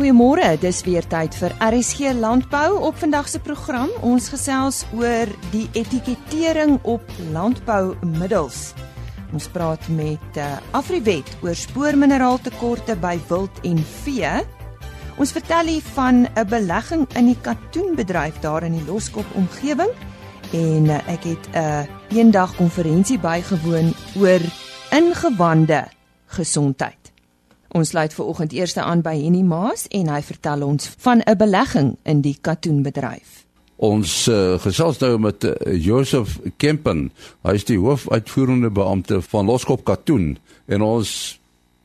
Goeiemôre, dis weer tyd vir RSG Landbou op vandag se program. Ons gesels oor die etikettering op landboumiddels. Ons praat met uh, Afriwet oor spoormineraaltekorte by wild en vee. Ons vertel hier van 'n belegging in die katoenbedryf daar in die Loskop omgewing en uh, ek het 'n uh, eendag konferensie bygewoon oor ingewande gesondheid. Ons sluit ver oggend eers aan by Henny Maas en hy vertel ons van 'n belegging in die katoenbedryf. Ons uh, gesels nou met uh, Joseph Kempen. Hy is die hoofuitvoerende beampte van Loskop Katoen en ons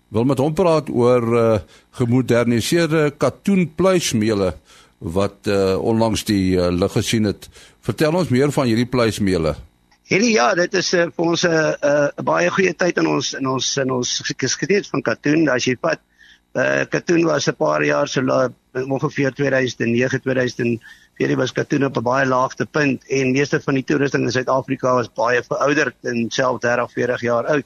wil met hom praat oor uh, gemoderniseerde katoenpluismeele wat uh, onlangs die uh, lig gesien het. Vertel ons meer van hierdie pluismeele. Hierdie ja, dit is uh, vir ons 'n uh, uh, baie goeie tyd in ons in ons in ons geskiedenis van katoen. As jy vat, uh, katoen was 'n paar jaar so laat ongeveer 2009 2000 Hierdie was katoen op 'n baie laagte punt en meeste van die toerusting in Suid-Afrika was baie verouderd en self 30, 40 jaar oud.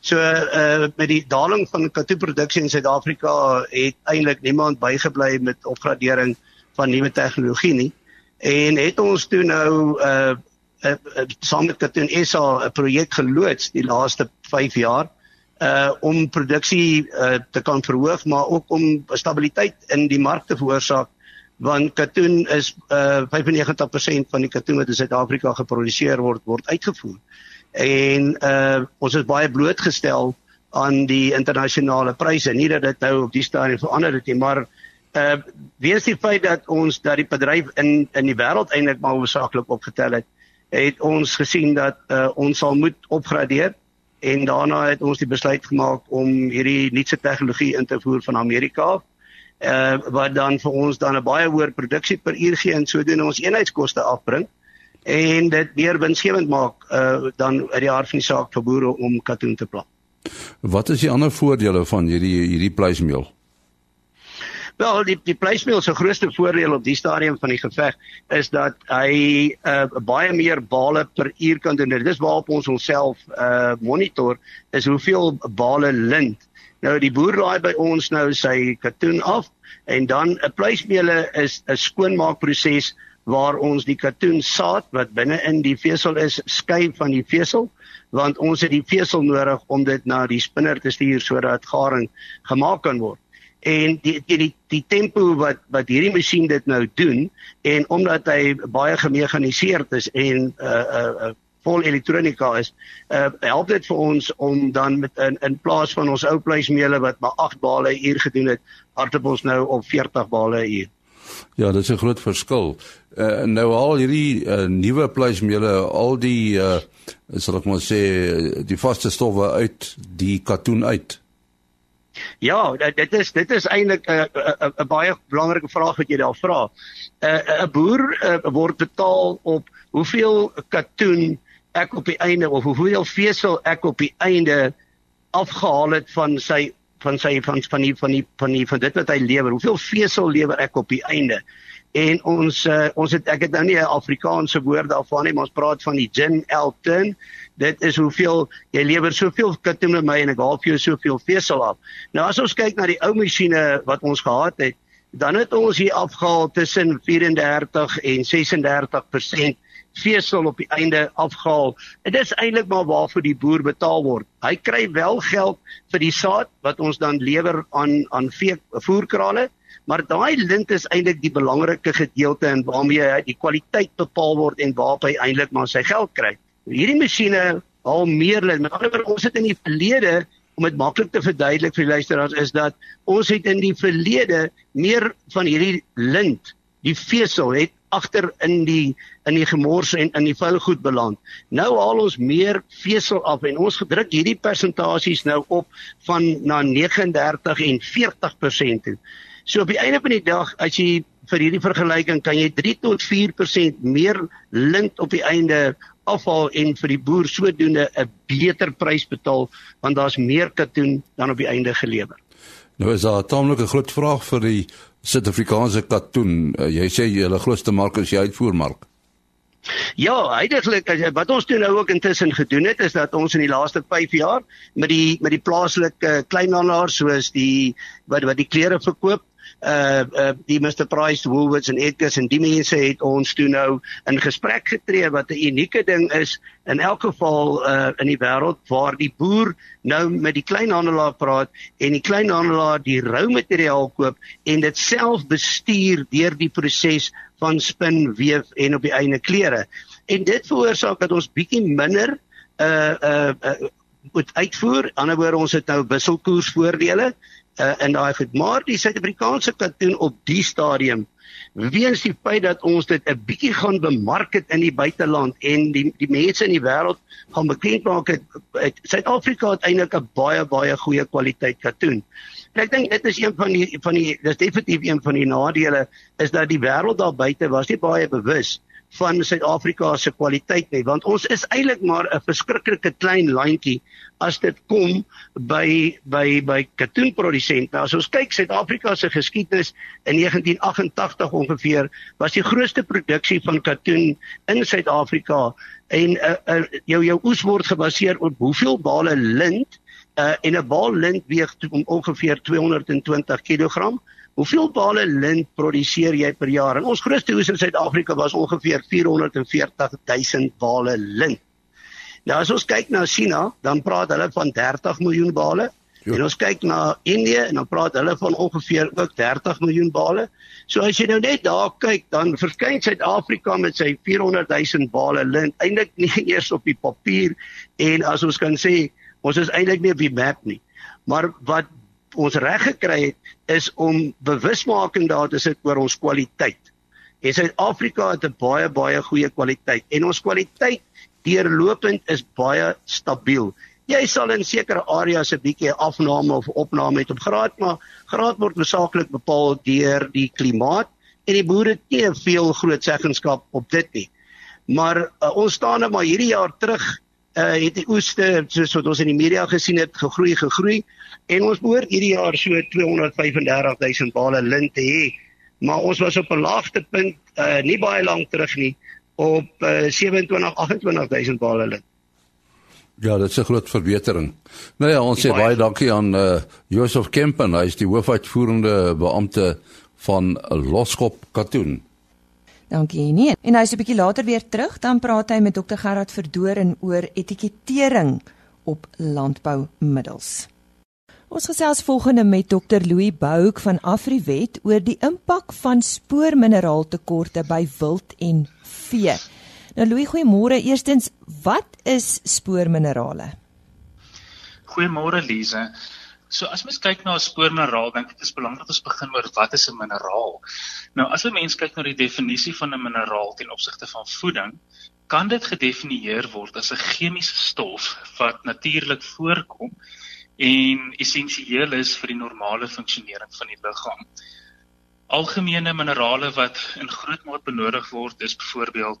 So uh met die daling van katoenproduksie in Suid-Afrika het eintlik niemand bygebly met opgradering van nuwe tegnologie nie. En het ons toe nou uh, uh, uh saam met Katoen SA 'n projek geloods die laaste 5 jaar uh om produksie uh te kan verhoog maar ook om stabiliteit in die mark te veroorsaak want katoen is uh 95% van die katoen wat in Suid-Afrika geproduseer word word uitgevoer. En uh ons is baie blootgestel aan die internasionale pryse. Nie dat dit nou op die stadium verander het nie, maar uh weens die feit dat ons dat die bedryf in in die wêreld eintlik maar hoofsaaklik opgetel het, het ons gesien dat uh ons sal moet opgradeer en daarna het ons die besluit gemaak om hierdie nuutste tegnologie in te voer van Amerika af uh wat dan vir ons dan 'n baie hoër produksie per uur gee en sodoende ons eenheidskoste afbring en dit meer winsgewend maak uh dan uit die hart van die saak vir boere om katoen te plant. Wat is die ander voordele van hierdie hierdie pleismeel? Wel, die die pleismeel se grootste voordeel op die stadium van die geveg is dat hy uh baie meer bale per uur kan doen. Dit is waarop ons onsself uh monitor is hoeveel bale lint Nou die boer laai by ons nou sy katoen af en dan 'n pleismeele is 'n skoonmaakproses waar ons die katoen saad wat binne in die vesel is skei van die vesel want ons het die vesel nodig om dit na die spinner te stuur sodat garing gemaak kan word. En die die die, die tempo wat wat hierdie masjien dit nou doen en omdat hy baie gemekaniseerd is en uh, uh, uh, vol elektronika is, uh, help dit vir ons om dan met in in plaas van ons ou pleismeele wat maar 8 bale 'n uur gedoen het, hardop ons nou op 40 bale 'n uur. Ja, dit is 'n groot verskil. Uh, nou al hierdie uh, nuwe pleismeele, al die uh, sal ek maar sê die vaste stowwe uit die katoen uit. Ja, dit is dit is eintlik 'n 'n 'n baie belangrike vraag wat jy daar vra. 'n uh, 'n boer uh, word betaal op hoeveel katoen ek op die einde of hoeveel vesel ek op die einde afgehaal het van sy van sy van van die van die van die van dit wat hy lewer. Hoeveel vesel lewer ek op die einde? En ons uh, ons het ek het nou nie 'n Afrikaanse woord daarvan nie, maar ons praat van die gin elton. Dit is hoeveel jy lewer soveel katoen met my en ek haal vir jou soveel vesel af. Nou as ons kyk na die ou masjiene wat ons gehad het, dan het ons hier afgehaal tussen 34 en 36% vesel op die einde afgehaal. Dit is eintlik maar waarvoor die boer betaal word. Hy kry wel geld vir die saad wat ons dan lewer aan aan vee voerkrale, maar daai lint is eintlik die belangrike gedeelte en waarmee die kwaliteit bepaal word en waarop hy eintlik maar sy geld kry. Hierdie masjiene haal meer lint. Met ander woorde, ons het in die verlede om dit maklik te verduidelik vir die luisteraars is dat ons het in die verlede meer van hierdie lint, die vesel het agter in die in die gemors en in die vuil goed beland. Nou haal ons meer vesel af en ons gedruk hierdie persentasies nou op van na 39 en 40% toe. So op die einde van die dag as jy vir hierdie vergelyking kan jy 3 tot 4% meer lint op die einde afhaal en vir die boer sodoende 'n beter prys betaal want daar's meer katoen dan op die einde gelewer. Nou is daar 'n taamlike groot vraag vir die Suid-Afrikaanse katoen. Uh, jy sê julle grootste mark is die uitvoermark. Ja, eintlik wat ons toe nou ook intussen gedoen het is dat ons in die laaste 5 jaar met die met die plaaslike kleinhandelaars soos die wat wat die klere verkoop uh uh die Mr Price Woolworths en Edgars en die mense het ons toe nou in gesprek getree wat 'n unieke ding is in elk geval uh in die wêreld waar die boer nou met die kleinhandelaar praat en die kleinhandelaar die rou materiaal koop en dit self bestuur deur die proses van spin, weef en op die einde klere. En dit veroorsaak dat ons bietjie minder uh uh, uh moet uitvoer. Anderswoorde ons het nou wisselkoersvoordele in daai goed. Maar die Suid-Afrikaanse katoen op die stadium weens die feit dat ons dit 'n bietjie gaan bemark het in die buiteland en die die mense in die wêreld gaan bekend maak het Suid-Afrika het eintlik 'n baie baie goeie kwaliteit katoen. En ek dink dit is een van die van die dis definitief een van die nadele is dat die wêreld daar buite was nie baie bewus van Suid-Afrika se kwaliteit nie want ons is eintlik maar 'n verskriklike klein landjie as dit kom by by by katoenprodusente. Nou as ons kyk Suid-Afrika se geskiedenis in 1988 ongeveer was die grootste produksie van katoen in Suid-Afrika en uh, uh, jou jou oes word gebaseer op hoeveel bale lint uh, en 'n bal lint weeg ongeveer 220 kg Hoeveel bale lint produseer jy per jaar? En ons grootste oes in Suid-Afrika was ongeveer 440 000 bale lint. Nou as ons kyk na China, dan praat hulle van 30 miljoen bale. Jo. En ons kyk na Indië en dan praat hulle van ongeveer ook 30 miljoen bale. So as jy nou net daar kyk, dan verskyn Suid-Afrika met sy 400 000 bale lint eintlik nie eers op die papier en as ons kan sê, ons is eintlik nie op die map nie. Maar wat ons reg gekry het is om bewusmaking daar te sit oor ons kwaliteit. En Suid-Afrika het 'n baie baie goeie kwaliteit en ons kwaliteit deurlopend is baie stabiel. Jy sal in sekere areas 'n bietjie afname of opname het op graad, maar graad word hoofsaaklik bepaal deur die klimaat en die boere het nie veel groot seggenskap op dit nie. Maar uh, ons staan nou maar hierdie jaar terug uh het die oeste soos wat ons in die media gesien het gegroei gegroei en ons behoort hierdie jaar so 235000 bale lint te hê maar ons was op 'n laagtepunt uh nie baie lank terug nie op uh, 27 28000 bale lint Ja, dit is 'n groot verbetering. Nou ja, ons sê baie dankie aan uh Joseph Kempen, hy is die hoofuitvoerende beampte van Loskop Katoen. Dankie nie. En hy's 'n bietjie later weer terug, dan praat hy met Dr Gerard Verdoren oor etikettering op landboumiddels. Ons gesels volgende met Dr Louis Bouk van Afriwet oor die impak van spoormineraaltekorte by wild en vee. Nou Louis, goeiemôre. Eerstens, wat is spoorminerale? Goeiemôre Lize. So as mens kyk na 'n spoormineraal, dink ek dit is belangrik dat ons begin oor wat is 'n mineraal. Nou as 'n mens kyk na die definisie van 'n mineraal ten opsigte van voeding, kan dit gedefinieer word as 'n chemiese stof wat natuurlik voorkom en essensieel is vir die normale funksionering van die liggaam. Algemene minerale wat in groot mate benodig word is byvoorbeeld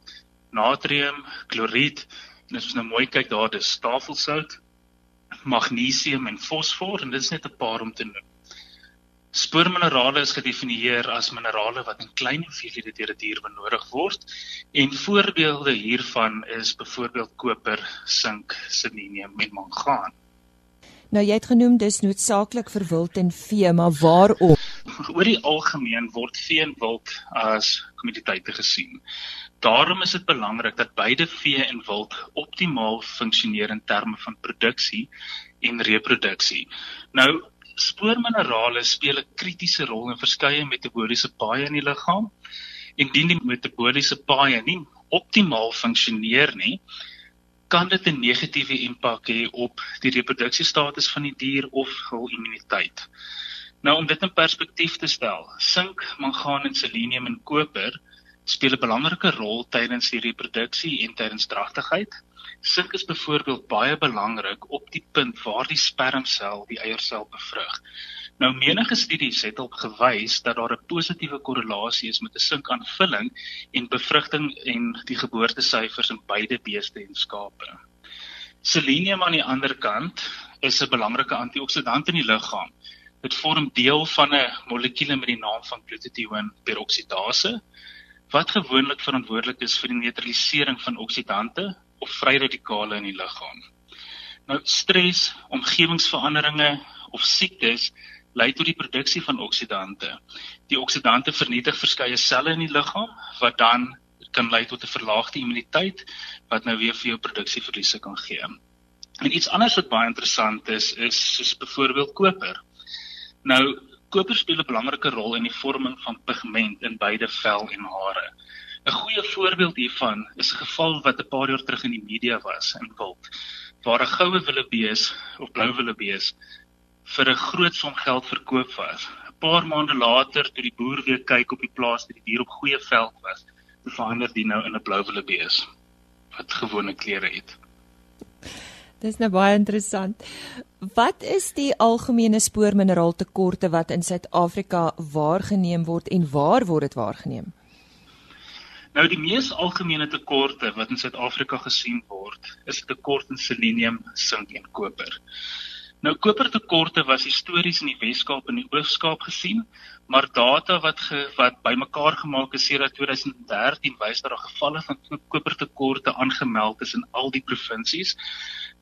natrium, kloried, en as ons nou mooi kyk daar, dis tafelsout, magnesium en fosfor en dit is net 'n paar om te noem. Spoorminerale is gedefinieer as minerale wat in klein hoeveelhede deur 'n die dier benodig word en voorbeelde hiervan is byvoorbeeld koper, sink, selenium en mangaan. Nou jy het genoem dis noodsaaklik vir wild en vee, maar waarom? Oor die algemeen word vee en wild as kommoditeite gesien. Daarom is dit belangrik dat beide vee en wild optimaal funksioneer in terme van produksie en reproduksie. Nou, spoorminerale speel 'n kritiese rol in verskeie metaboliese paaie in die liggaam. Indien die metaboliese paaie nie optimaal funksioneer nie, kan dit 'n negatiewe impak hê op die reproduksiestatus van die dier of hul immuniteit. Nou om dit in perspektief te stel, sink, mangaan en selenium en koper speel 'n belangrike rol tydens die reproduksie en tydens dragtigheid. Sink is byvoorbeeld baie belangrik op die punt waar die spermsel die eiersel bevrug. Nou menige studies het op gewys dat daar 'n positiewe korrelasie is met 'n sinkaanvulling en bevrugting en die geboortesyfers in beide beeste en skape. Selenium aan die ander kant is 'n belangrike antioksidant in die liggaam. Dit vorm deel van 'n molekuule met die naam van glutathione peroksidase wat gewoonlik verantwoordelik is vir die neutralisering van oksidante of vryradikale in die liggaam. Nou stres, omgewingsveranderinge of siektes lei tot die produksie van oksidante. Die oksidante vernietig verskeie selle in die liggaam wat dan kan lei tot 'n verlaagde immuniteit wat nou weer vir jou produksieverliese kan gee. En iets anders wat baie interessant is, is soos byvoorbeeld koper. Nou, koper speel 'n belangrike rol in die vorming van pigment in beide vel en hare. 'n Goeie voorbeeld hiervan is 'n geval wat 'n paar jaar terug in die media was in Wild, waar 'n goue wildebees of blou wildebees vir 'n groot som geld verkoop was. 'n Paar maande later, toe die boer weer kyk op die plaas dat die dier op goeie veld was, verander die nou in 'n blou wildebees wat gewone kleure het. Dis nou baie interessant. Wat is die algemene spoormineraaltekorte wat in Suid-Afrika waargeneem word en waar word dit waargeneem? Nou die mees algemene tekorte wat in Suid-Afrika gesien word, is tekort in selenium, sink en koper. Nou kopertekorte was histories in die Wes-Kaap en die Oos-Kaap gesien, maar data wat ge, wat bymekaar gemaak is sedert 2013 wys dat daar gevalle van kopertekorte aangemeld is in al die provinsies,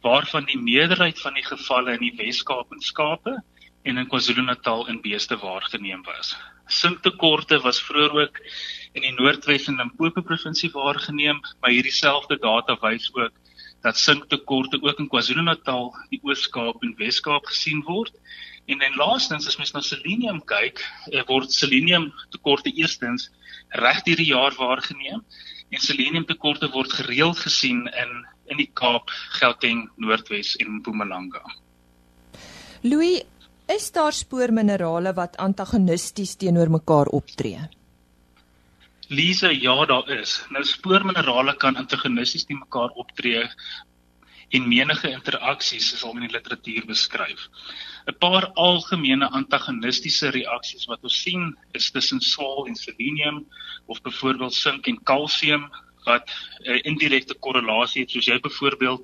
waarvan die meerderheid van die gevalle in die Wes-Kaap en skape en in KwaZulu-Natal in beeste waargeneem was. Sinktekorte was vroeër ook in die Noordwes en Limpopo provinsie waargeneem, maar hierdie selfde data wys ook dat sinktekorte ook in KwaZulu-Natal, die Oos-Kaap en Wes-Kaap gesien word. En dan laastens as mens na selenium kyk, eh, word selenium tekorte eerstens reg hierdie jaar waargeneem en selenium tekorte word gereeld gesien in in die Kaap, Gauteng, Noordwes en Mpumalanga. Louis, is daar spoorminerale wat antagonisties teenoor mekaar optree? Lise, ja, daar is. Nou spoorminerale kan antagonisties teen mekaar optree en menige interaksies is al in die literatuur beskryf. 'n Paar algemene antagonistiese reaksies wat ons sien is tussen swaal en selenium of byvoorbeeld sink en kalsium wat 'n indirekte korrelasie het soos jy byvoorbeeld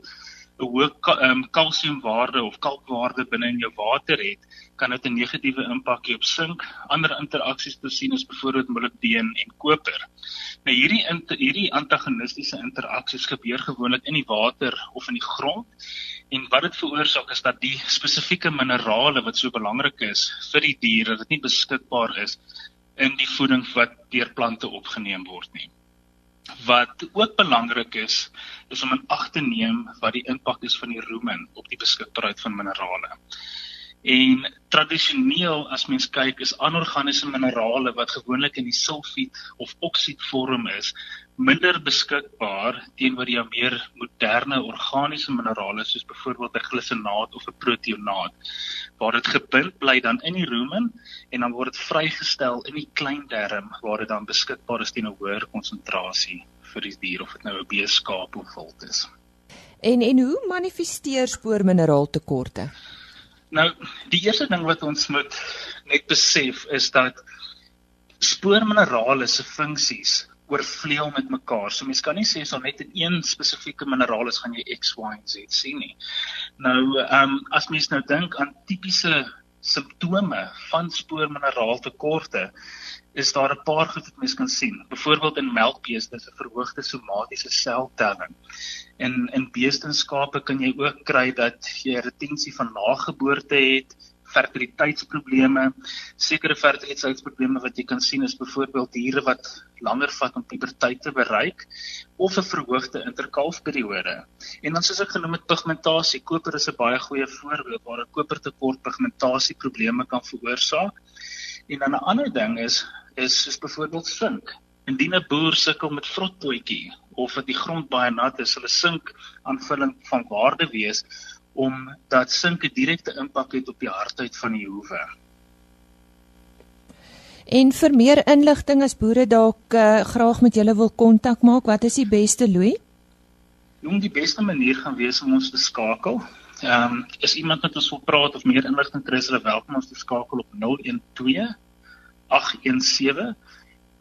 'n hoë um, kalsiumwaarde of kalkwaarde binne in jou water het, kan dit 'n negatiewe impak hê op sink. Ander interaksies te sien is byvoorbeeld molibdeen en koper. Nou hierdie hierdie antagonistiese interaksies gebeur gewoonlik in die water of in die grond. En wat dit veroorsaak is dat die spesifieke minerale wat so belangrik is vir die dier, dat dit nie beskikbaar is in die voeding wat deur plante opgeneem word nie. Wat ook belangrik is, is om in ag te neem wat die impak is van die rumen op die beskikbaarheid van minerale. En tradisioneel as mens kyk is anorganiese minerale wat gewoonlik in die sulfiet of oksied vorm is, minder beskikbaar teenoor die meer moderne organiese minerale soos byvoorbeeld 'n glisinaat of 'n proteonaat waar dit gebind bly dan in die rumen en dan word dit vrygestel in die klein darm waar dit dan beskikbaar is teen 'n hoër konsentrasie vir die dier of dit nou 'n beeskaap of wild is. En en hoe manifesteer spoormineraaltekorte? Nou, die eerste ding wat ons moet net besef is dat spoorminerale se funksies oorvleuel met mekaar. So mens kan nie sê al net in een spesifieke mineraal is gaan jy X, Y en Z sien nie. Nou, ehm um, as mens nou dink aan tipiese simptome van spoormineraaltekorte, is daar 'n paar goed wat mens kan sien. Byvoorbeeld in melkbeeste is 'n verhoogde somatiese seltelling. En in beeste en skape kan jy ook kry dat jy retensie van nageboorte het, fertiliteitsprobleme, sekere fertiliteitsprobleme wat jy kan sien is byvoorbeeld diere wat langer vat om puberteit te bereik of 'n verhoogde interkalfperiode. En dan soos ek genoem het pigmentasie, koper is 'n baie goeie voorbeeld waar 'n kopertekort pigmentasie probleme kan veroorsaak. En dan 'n ander ding is is soos byvoorbeeld sink. Indien 'n boer sukkel met vrottoetjie of dat die grond baie nat is, 'n sink aanvulling van waarde wees omdat sink 'n direkte impak het op die hardheid van die hoewe. En vir meer inligting as boere dalk uh, graag met julle wil kontak maak, wat is die beste Louis? Jong, die beste manier gaan wees om ons te skakel. Ehm um, is iemand met ons wil praat of meer inligting kry, is hulle welkom om ons te skakel op 012 817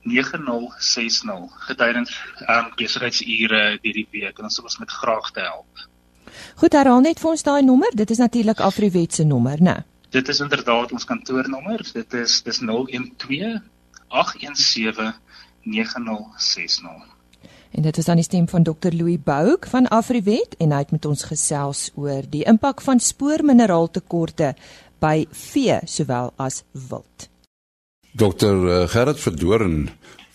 9060 gedurende ehm um, besigheidsure hierdie week en ons sal ons met graag te help. Goed, herhaal net vir ons daai nommer. Dit is natuurlik Afriwet se nommer, né? Dit is inderdaad ons kantoornommer. Dit is dis 012 817 9060. En dit is dan die stem van Dr Louis Bouk van Afriwet en hy het met ons gesels oor die impak van spoormineraaltekorte by vee sowel as wild. Dr eh, Gerrit Verdoorn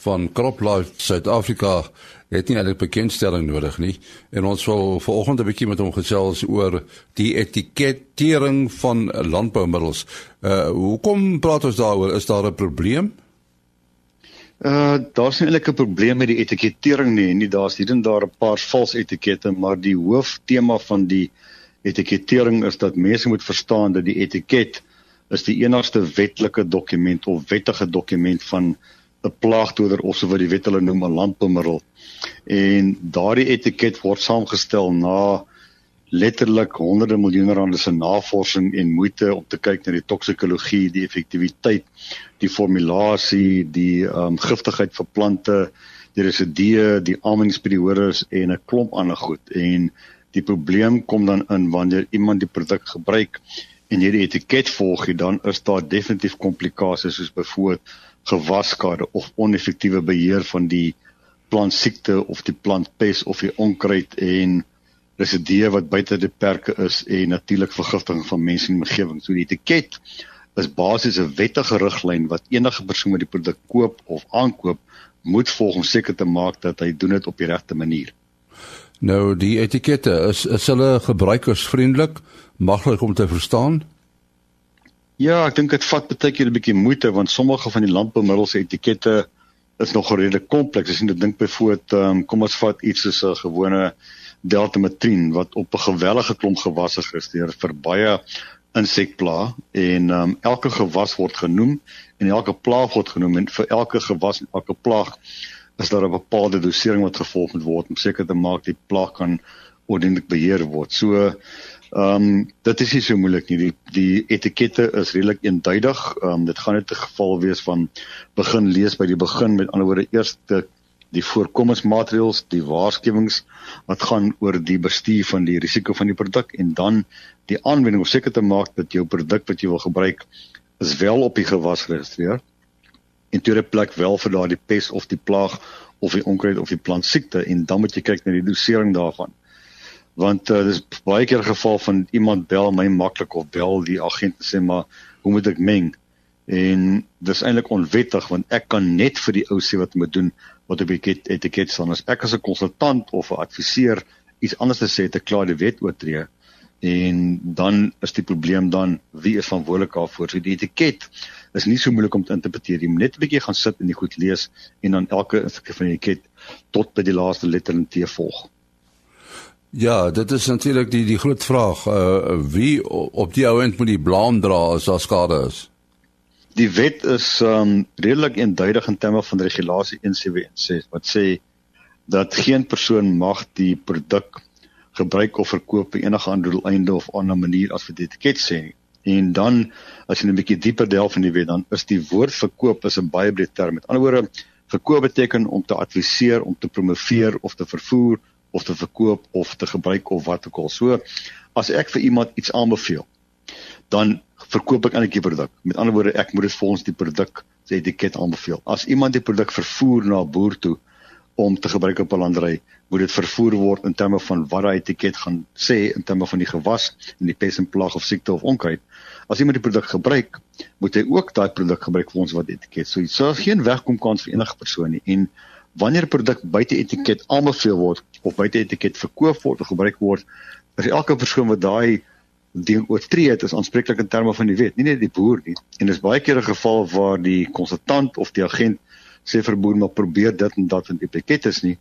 van CropLife Suid-Afrika het nie eintlik bekendstelling nodig nie en ons wil vanoggend 'n bietjie met hom gesels oor die etikettering van landboumiddels. Uh hoekom praat ons daaroor? Is daar 'n probleem? Uh daar's nie eintlik 'n probleem met die etikettering nie. Nie daar's hier en daar 'n paar vals etikette, maar die hooftema van die etikettering is dat mense moet verstaan dat die etiket is die enigste wetlike dokument of wettige dokument van 'n plaagdoder of so wat die wet hulle noem 'n landboumiddel. En daardie etiket word saamgestel na letterlik honderde miljoene rande se navorsing en moeite om te kyk na die toksikologie, die effektiwiteit, die formulasie, die um, giftigheid vir plante, die residue, die aamingsperiodes en 'n klomp ander goed. En die probleem kom dan in wanneer iemand die produk gebruik en hierdie etiket volg, dan is daar definitief komplikasies soos byvoorbeeld gewaskade of oneffektiewe beheer van die plantsiekte of die plantpes of die onkruid en residue wat buite die perke is en natuurlik vergiftiging van mense en omgewing. So die etiket is basies 'n wettige riglyn wat enige persoon wat die produk koop of aankoop moet volg om seker te maak dat hy doen dit op die regte manier. Nou die etikette is is hulle gebruikersvriendelik, maklik om te verstaan? Ja, ek dink dit vat baie keer 'n bietjie moeite want sommige van die landboumiddels se etikette is nog redelik kompleks. As jy net dink byvoorbeeld, um, kom ons vat iets soos 'n gewone deltametrin wat op 'n gewellige klomp gewasse geresteer vir baie insekpla en um, elke gewas word genoem en elke plaag word genoem en vir elke gewas en elke plaag is daar 'n bepaalde dosering wat gevolg moet word om seker te maak die plaag kan ordentlik beheer word. So ehm um, dit is nie so moeilik nie. Die die etikette is redelik eenduidig. Ehm um, dit gaan net 'n geval wees van begin lees by die begin met ander woorde eers die voorkomingsmaatreëls, die waarskuwings wat gaan oor die bestuur van die risiko van die produk en dan die aanwending om seker te maak dat jou produk wat jy wil gebruik is wel op die gewas geregistreer. In tweede plek wel vir daardie pes of die plaag of die onkruid of die plant siekte en dan moet jy kyk na die dosering daarvan. Want uh, dis baie keer geval van iemand bel my maklik of bel die agent en sê maar hoe moet ek meng? En dis eintlik onwettig want ek kan net vir die ou sê wat moet doen wat op die etiket staan. As ek as 'n konsultant of 'n adviseur iets anders te sê te klaar die wet oortree en dan is die probleem dan wie is verantwoordelik daarvoor? So die etiket is nie so moeilik om te interpreteer. Jy moet net 'n bietjie gaan sit en dit goed lees en dan elke stukkie van die etiket tot by die laaste letter en T volg. Ja, dit is natuurlik die die groot vraag, uh wie op die ouend moet die blame dra as daar skade is? Die wet is um redelik eenduidig in terme van regulasie 176 wat sê dat geen persoon mag die produk gebruik of verkoop op enige ander doeleinde of ander manier as wat die etiket sê nie. En dan as jy 'n bietjie dieper delf in die wet, dan is die woord verkoop is 'n baie breë term. Met ander woorde, verkoop beteken om te adviseer, om te promoveer of te vervoer of te verkoop of te gebruik of wat ook al. So as ek vir iemand iets aanbeveel, dan verkoop ek eintlik die produk. Met ander woorde, ek moet dit ons die produk se etiket aanbeveel. As iemand die produk vervoer na 'n boer toe om te gebruik op 'n landery, moet dit vervoer word in terme van wat daai etiket gaan sê in terme van die gewas en die pes en plaag of siekte of onkruid. As iemand die produk gebruik, moet hy ook daai produk gebruik ons wat etiket. So dit's so, geen wegkom kans vir enige persoon nie. En wanneer 'n produk buite etiket aanbeveel word of buite etiket verkoop word of gebruik word, is elke persoon wat daai ding oortree het is aanspreeklik in terme van die wet, nie net die boer nie. En dis baie keer 'n geval waar die konsultant of die agent sê vir boer maar probeer dit en dat in die etiket is nie.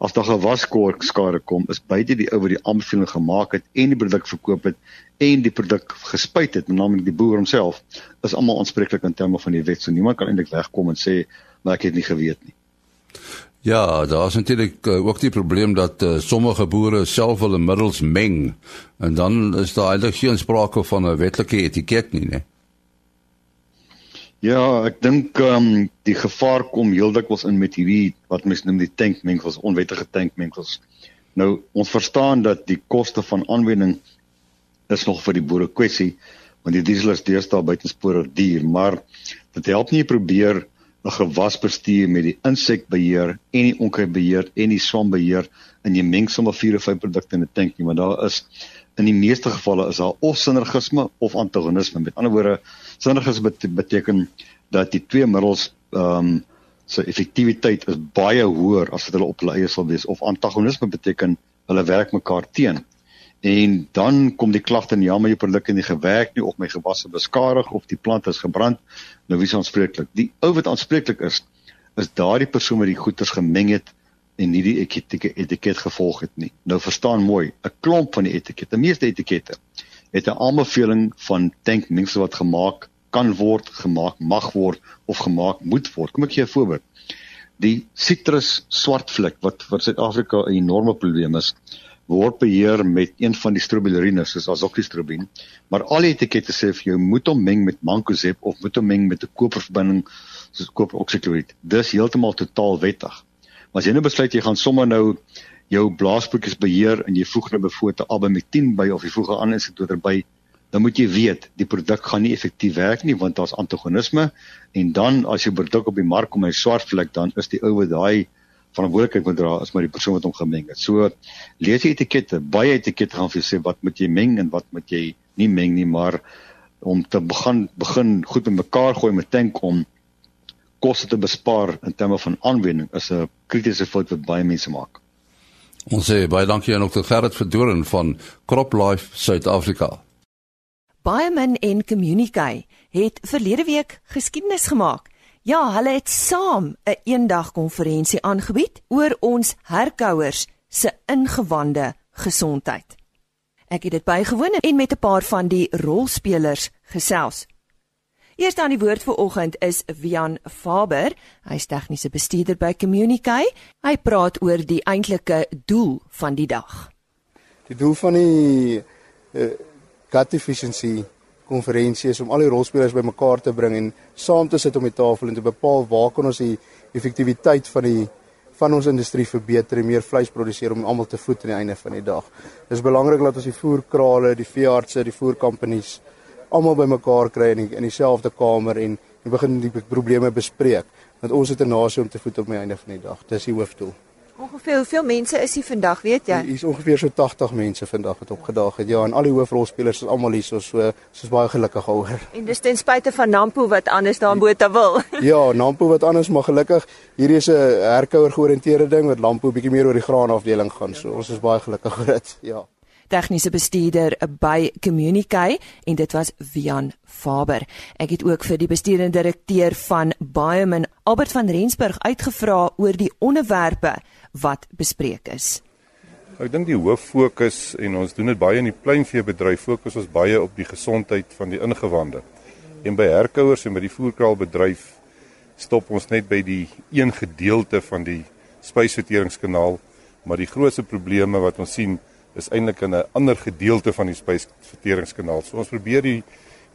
As daar gewaskork skade kom, is buite die ou wat die aanbeveling gemaak het en die produk verkoop het en die produk gespuit het, naamlik die boer homself, is almal aanspreeklik in terme van die wet. So niemand kan eintlik wegkom en sê maar ek het nie geweet nie. Ja, daar is natuurlik uh, ook die probleem dat uh, sommige boere self hulle middels meng en dan is daar eintlik geen sprake van 'n wetlike etiket nie, né? Ja, ek dink ehm um, die gevaar kom heeldikwels in met hierdie wat mense noem die tankmengsels, onwettige tankmengsels. Nou, ons verstaan dat die koste van aanwending is nog vir die boere kwessie want die diesel is deesdae buitensporig duur, maar dit help nie probeer 'n gewasbestuur met die insekbeheer en die onkruidbeheer en die swambeheer in jy meng sommer 4 of 5 produkte in 'n tank nie, maar daar is in die meeste gevalle is daar of sinergisme of antagonisme. Met ander woorde, sinergisme beteken dat die twee middels ehm um, se effektiwiteit is baie hoër as wat hulle op hulle eie sal wees of antagonisme beteken hulle werk mekaar teen. En dan kom die klagte en ja, maar jou produk het nie gewerk nie of my gewasse beskadig of die plant is gebrand. Nou wie is aanspreeklik? Die ou wat aanspreeklik is, is daardie persoon wat die goeders gemeng het en nie die etiket etiket gevolg het nie. Nou verstaan mooi, 'n klomp van die etikette, die meeste etikette het 'n aanbeveling van tankmengsel wat gemaak kan word, gemaak mag word of gemaak moet word. Kom ek gee 'n voorbeeld. Die sitrus swartvlek wat vir Suid-Afrika 'n enorme probleem is, word beheer met een van die strobilurines soos azoxystrobin, maar al die etikette sê vir jou moet hom meng met mancozeb of moet hom meng met 'n koperverbinding soos koperoxyklorid. Dis heeltemal totaal wettig. Maar as jy nou besluit jy gaan sommer nou jou blaasboekies beheer en jy voeg nou byvoorbeeld 'n abamectin by of jy voeg 'n ander insektoder by, dan moet jy weet die produk gaan nie effektief werk nie want daar's antagonisme en dan as jy produk op die mark kom hy swart vlek dan is die ou wat daai verantwoordelikheid moet dra as maar die persoon wat hom gemeng het. So lees die etikette, baie etikette gaan vir jou sê wat moet jy meng en wat moet jy nie meng nie, maar om te begin begin goed met mekaar gooi met tank om koste te bespaar in terme van aanwending is 'n kritiese fout wat baie mense maak. Ons sê baie dankie aan Dr. Gerrit Verdoren van CropLife Suid-Afrika. Biomin en Communicate het verlede week geskiedenis gemaak. Ja, hulle het saam 'n een eendag konferensie aangebied oor ons herkouers se ingewande gesondheid. Ek het dit bygewoon en met 'n paar van die rolspelers gesels. Eerste aan die woord vir oggend is Wian Faber. Hy's tegniese bestuurder by Communicate. Hy praat oor die eintlike doel van die dag. Die doel van die uh, gut efficiency konferensie is om al die rolspelers bymekaar te bring en saam te sit om die tafel en te bepaal waar kan ons die effektiwiteit van die van ons industrie verbeter en meer vleis produseer om almal te voed aan die einde van die dag. Dis belangrik dat ons die voerkrale, die veeartse, die voerkompanies almal bymekaar kry in die, in dieselfde kamer en en begin die probleme bespreek. Want ons het 'n nasie om te voed op die einde van die dag. Dis die hoofdoel. Ongeveer hoeveel mense is hier vandag, weet jy? Hier is ongeveer so 80 mense vandag wat opgedaag het. Ja, en al die hoofrolspelers is almal hier so so soos baie gelukkig oor. En dis ten spyte van Nampo wat anders daar in Botha wil. ja, Nampo wat anders maar gelukkig hierdie is 'n herkouer georiënteerde ding wat Nampo bietjie meer oor die graanafdeling gaan. So ons is baie gelukkig oor dit. Ja tegniese bestuurder by Communicate en dit was Vian Faber. Ek het ook vir die bestuurende direkteur van Biomin Albert van Rensburg uitgevra oor die onderwerpe wat bespreek is. Ek dink die hoof fokus en ons doen dit baie in die pluimveebedryf fokus ons baie op die gesondheid van die ingewande. En by herkouers en by die voerkraalbedryf stop ons net by die een gedeelte van die spysverteringskanaal, maar die grootste probleme wat ons sien is eintlik in 'n ander gedeelte van die spysverteringskanaal. So ons probeer die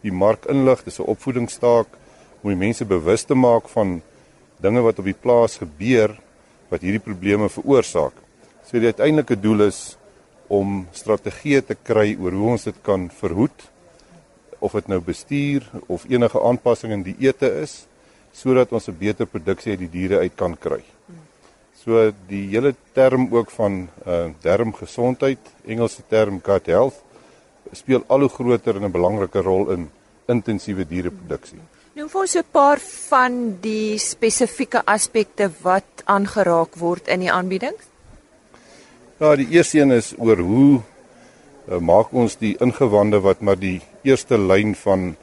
die mark inlig, dis 'n opvoedingstaak om die mense bewus te maak van dinge wat op die plaas gebeur wat hierdie probleme veroorsaak. So die uiteindelike doel is om strategieë te kry oor hoe ons dit kan verhoed of dit nou bestuur of enige aanpassing in die ete is sodat ons 'n beter produksie uit die diere uit kan kry. So die hele term ook van uh darmgesondheid, Engelse term gut health, speel al hoe groter en 'n belangrike rol in intensiewe diereproduksie. Nou vir so 'n paar van die spesifieke aspekte wat aangeraak word in die aanbiedings. Ja, die eerste een is oor hoe uh, maak ons die ingewande wat maar die eerste lyn van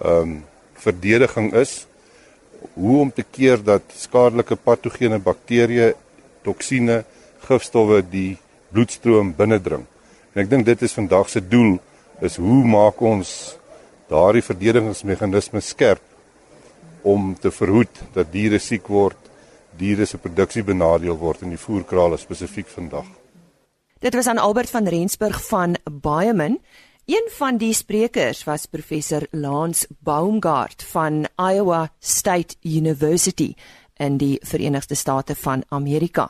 ehm um, verdediging is hoe om te keer dat skadelike patogene bakterieë, toksine, gifstowwe die bloedstroom binnendring. En ek dink dit is vandag se doel is hoe maak ons daardie verdedigingsmeganismes skerp om te verhoed dat diere siek word, diere se produksie benadeel word in die voerkrale spesifiek vandag. Dit was aan Albert van Rensburg van Biomin. Een van die sprekers was professor Lance Baumgart van Iowa State University in die Verenigde State van Amerika.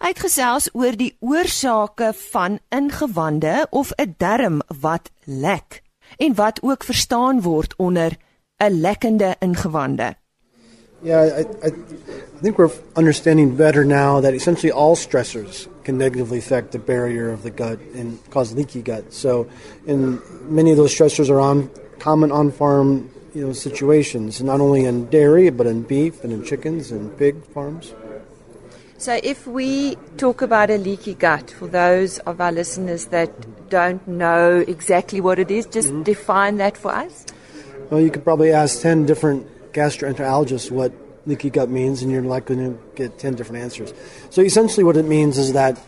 Hy het gesels oor die oorsake van ingewande of 'n darm wat lek en wat ook verstaan word onder 'n lekkende ingewande. Yeah, I, I, think we're understanding better now that essentially all stressors can negatively affect the barrier of the gut and cause leaky gut. So, and many of those stressors are on common on-farm you know situations, not only in dairy but in beef and in chickens and pig farms. So, if we talk about a leaky gut, for those of our listeners that don't know exactly what it is, just mm-hmm. define that for us. Well, you could probably ask 10 different gastroenterologists what leaky gut means, and you're likely to get 10 different answers. So essentially, what it means is that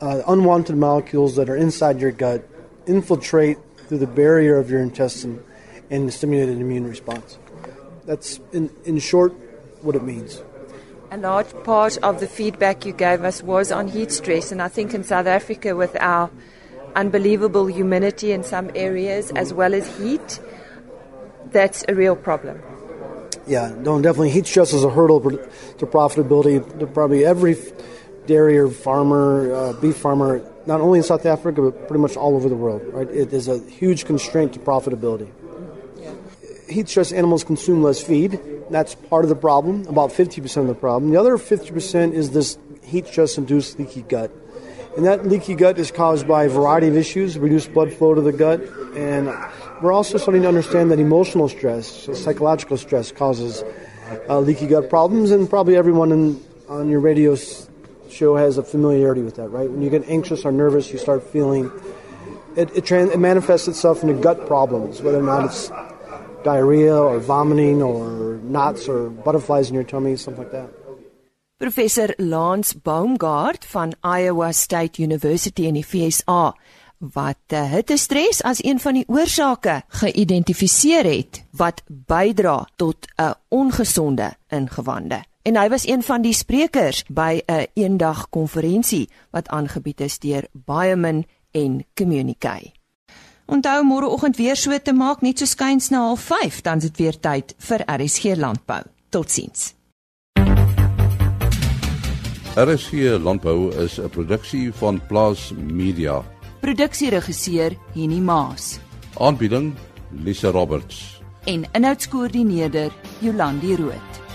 uh, unwanted molecules that are inside your gut infiltrate through the barrier of your intestine and stimulate an immune response. That's, in, in short, what it means. A large part of the feedback you gave us was on heat stress, and I think in South Africa, with our unbelievable humidity in some areas as well as heat, that's a real problem. Yeah, no, definitely. Heat stress is a hurdle to profitability. To probably every dairy or farmer, uh, beef farmer, not only in South Africa but pretty much all over the world. Right, it is a huge constraint to profitability. Yeah. Heat stress animals consume less feed. That's part of the problem. About 50% of the problem. The other 50% is this heat stress induced leaky gut. And that leaky gut is caused by a variety of issues, reduced blood flow to the gut, and we're also starting to understand that emotional stress, psychological stress, causes uh, leaky gut problems, and probably everyone in, on your radio show has a familiarity with that, right? When you get anxious or nervous, you start feeling it, it, trans, it manifests itself into gut problems, whether or not it's diarrhea or vomiting or knots or butterflies in your tummy, something like that. Professor Lance Baumgart van Iowa State University in die VSA wat uh, hittestres as een van die oorsake geïdentifiseer het wat bydra tot 'n ongesonde ingewande. En hy was een van die sprekers by 'n een eendag konferensie wat aangebied is deur Biomin en Communicate. Onthou môreoggend weer so te maak net so skuins na 05:30 dan is dit weer tyd vir RSG landbou. Totsiens. RSG landbou is 'n produksie van Plaas Media. Produksieregisseur Henny Maas. Aanbieding Lisa Roberts. En inhoudskoördineerder Jolandi Root.